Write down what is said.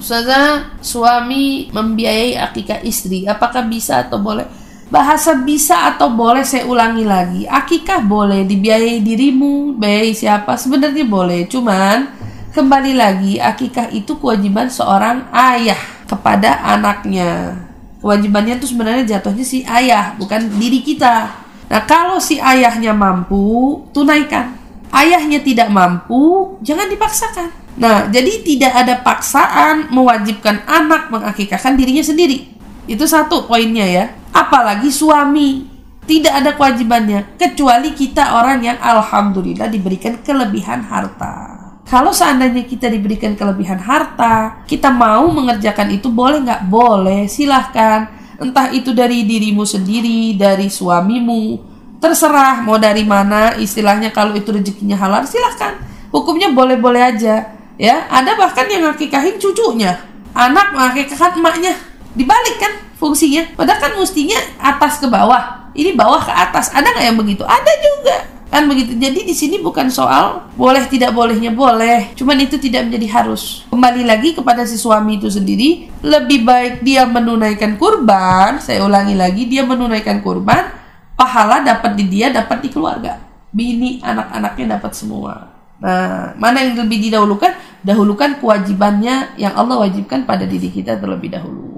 Ustazah, suami membiayai akikah istri, apakah bisa atau boleh? Bahasa bisa atau boleh saya ulangi lagi. Akikah boleh dibiayai dirimu, biayai siapa? Sebenarnya boleh, cuman kembali lagi akikah itu kewajiban seorang ayah kepada anaknya. Kewajibannya itu sebenarnya jatuhnya si ayah, bukan diri kita. Nah, kalau si ayahnya mampu, tunaikan. Ayahnya tidak mampu, jangan dipaksakan. Nah, jadi tidak ada paksaan mewajibkan anak mengakikahkan dirinya sendiri. Itu satu poinnya ya. Apalagi suami tidak ada kewajibannya kecuali kita orang yang alhamdulillah diberikan kelebihan harta. Kalau seandainya kita diberikan kelebihan harta, kita mau mengerjakan itu boleh nggak? Boleh, silahkan. Entah itu dari dirimu sendiri, dari suamimu, terserah mau dari mana. Istilahnya kalau itu rezekinya halal, silahkan. Hukumnya boleh-boleh aja. Ya, ada bahkan yang ngakikahin cucunya, anak mengakikahkan emaknya. Dibalik kan fungsinya. Padahal kan mestinya atas ke bawah. Ini bawah ke atas. Ada nggak yang begitu? Ada juga kan begitu jadi di sini bukan soal boleh tidak bolehnya boleh cuman itu tidak menjadi harus kembali lagi kepada si suami itu sendiri lebih baik dia menunaikan kurban saya ulangi lagi dia menunaikan kurban pahala dapat di dia dapat di keluarga bini anak-anaknya dapat semua nah mana yang lebih didahulukan dahulukan kewajibannya yang Allah wajibkan pada diri kita terlebih dahulu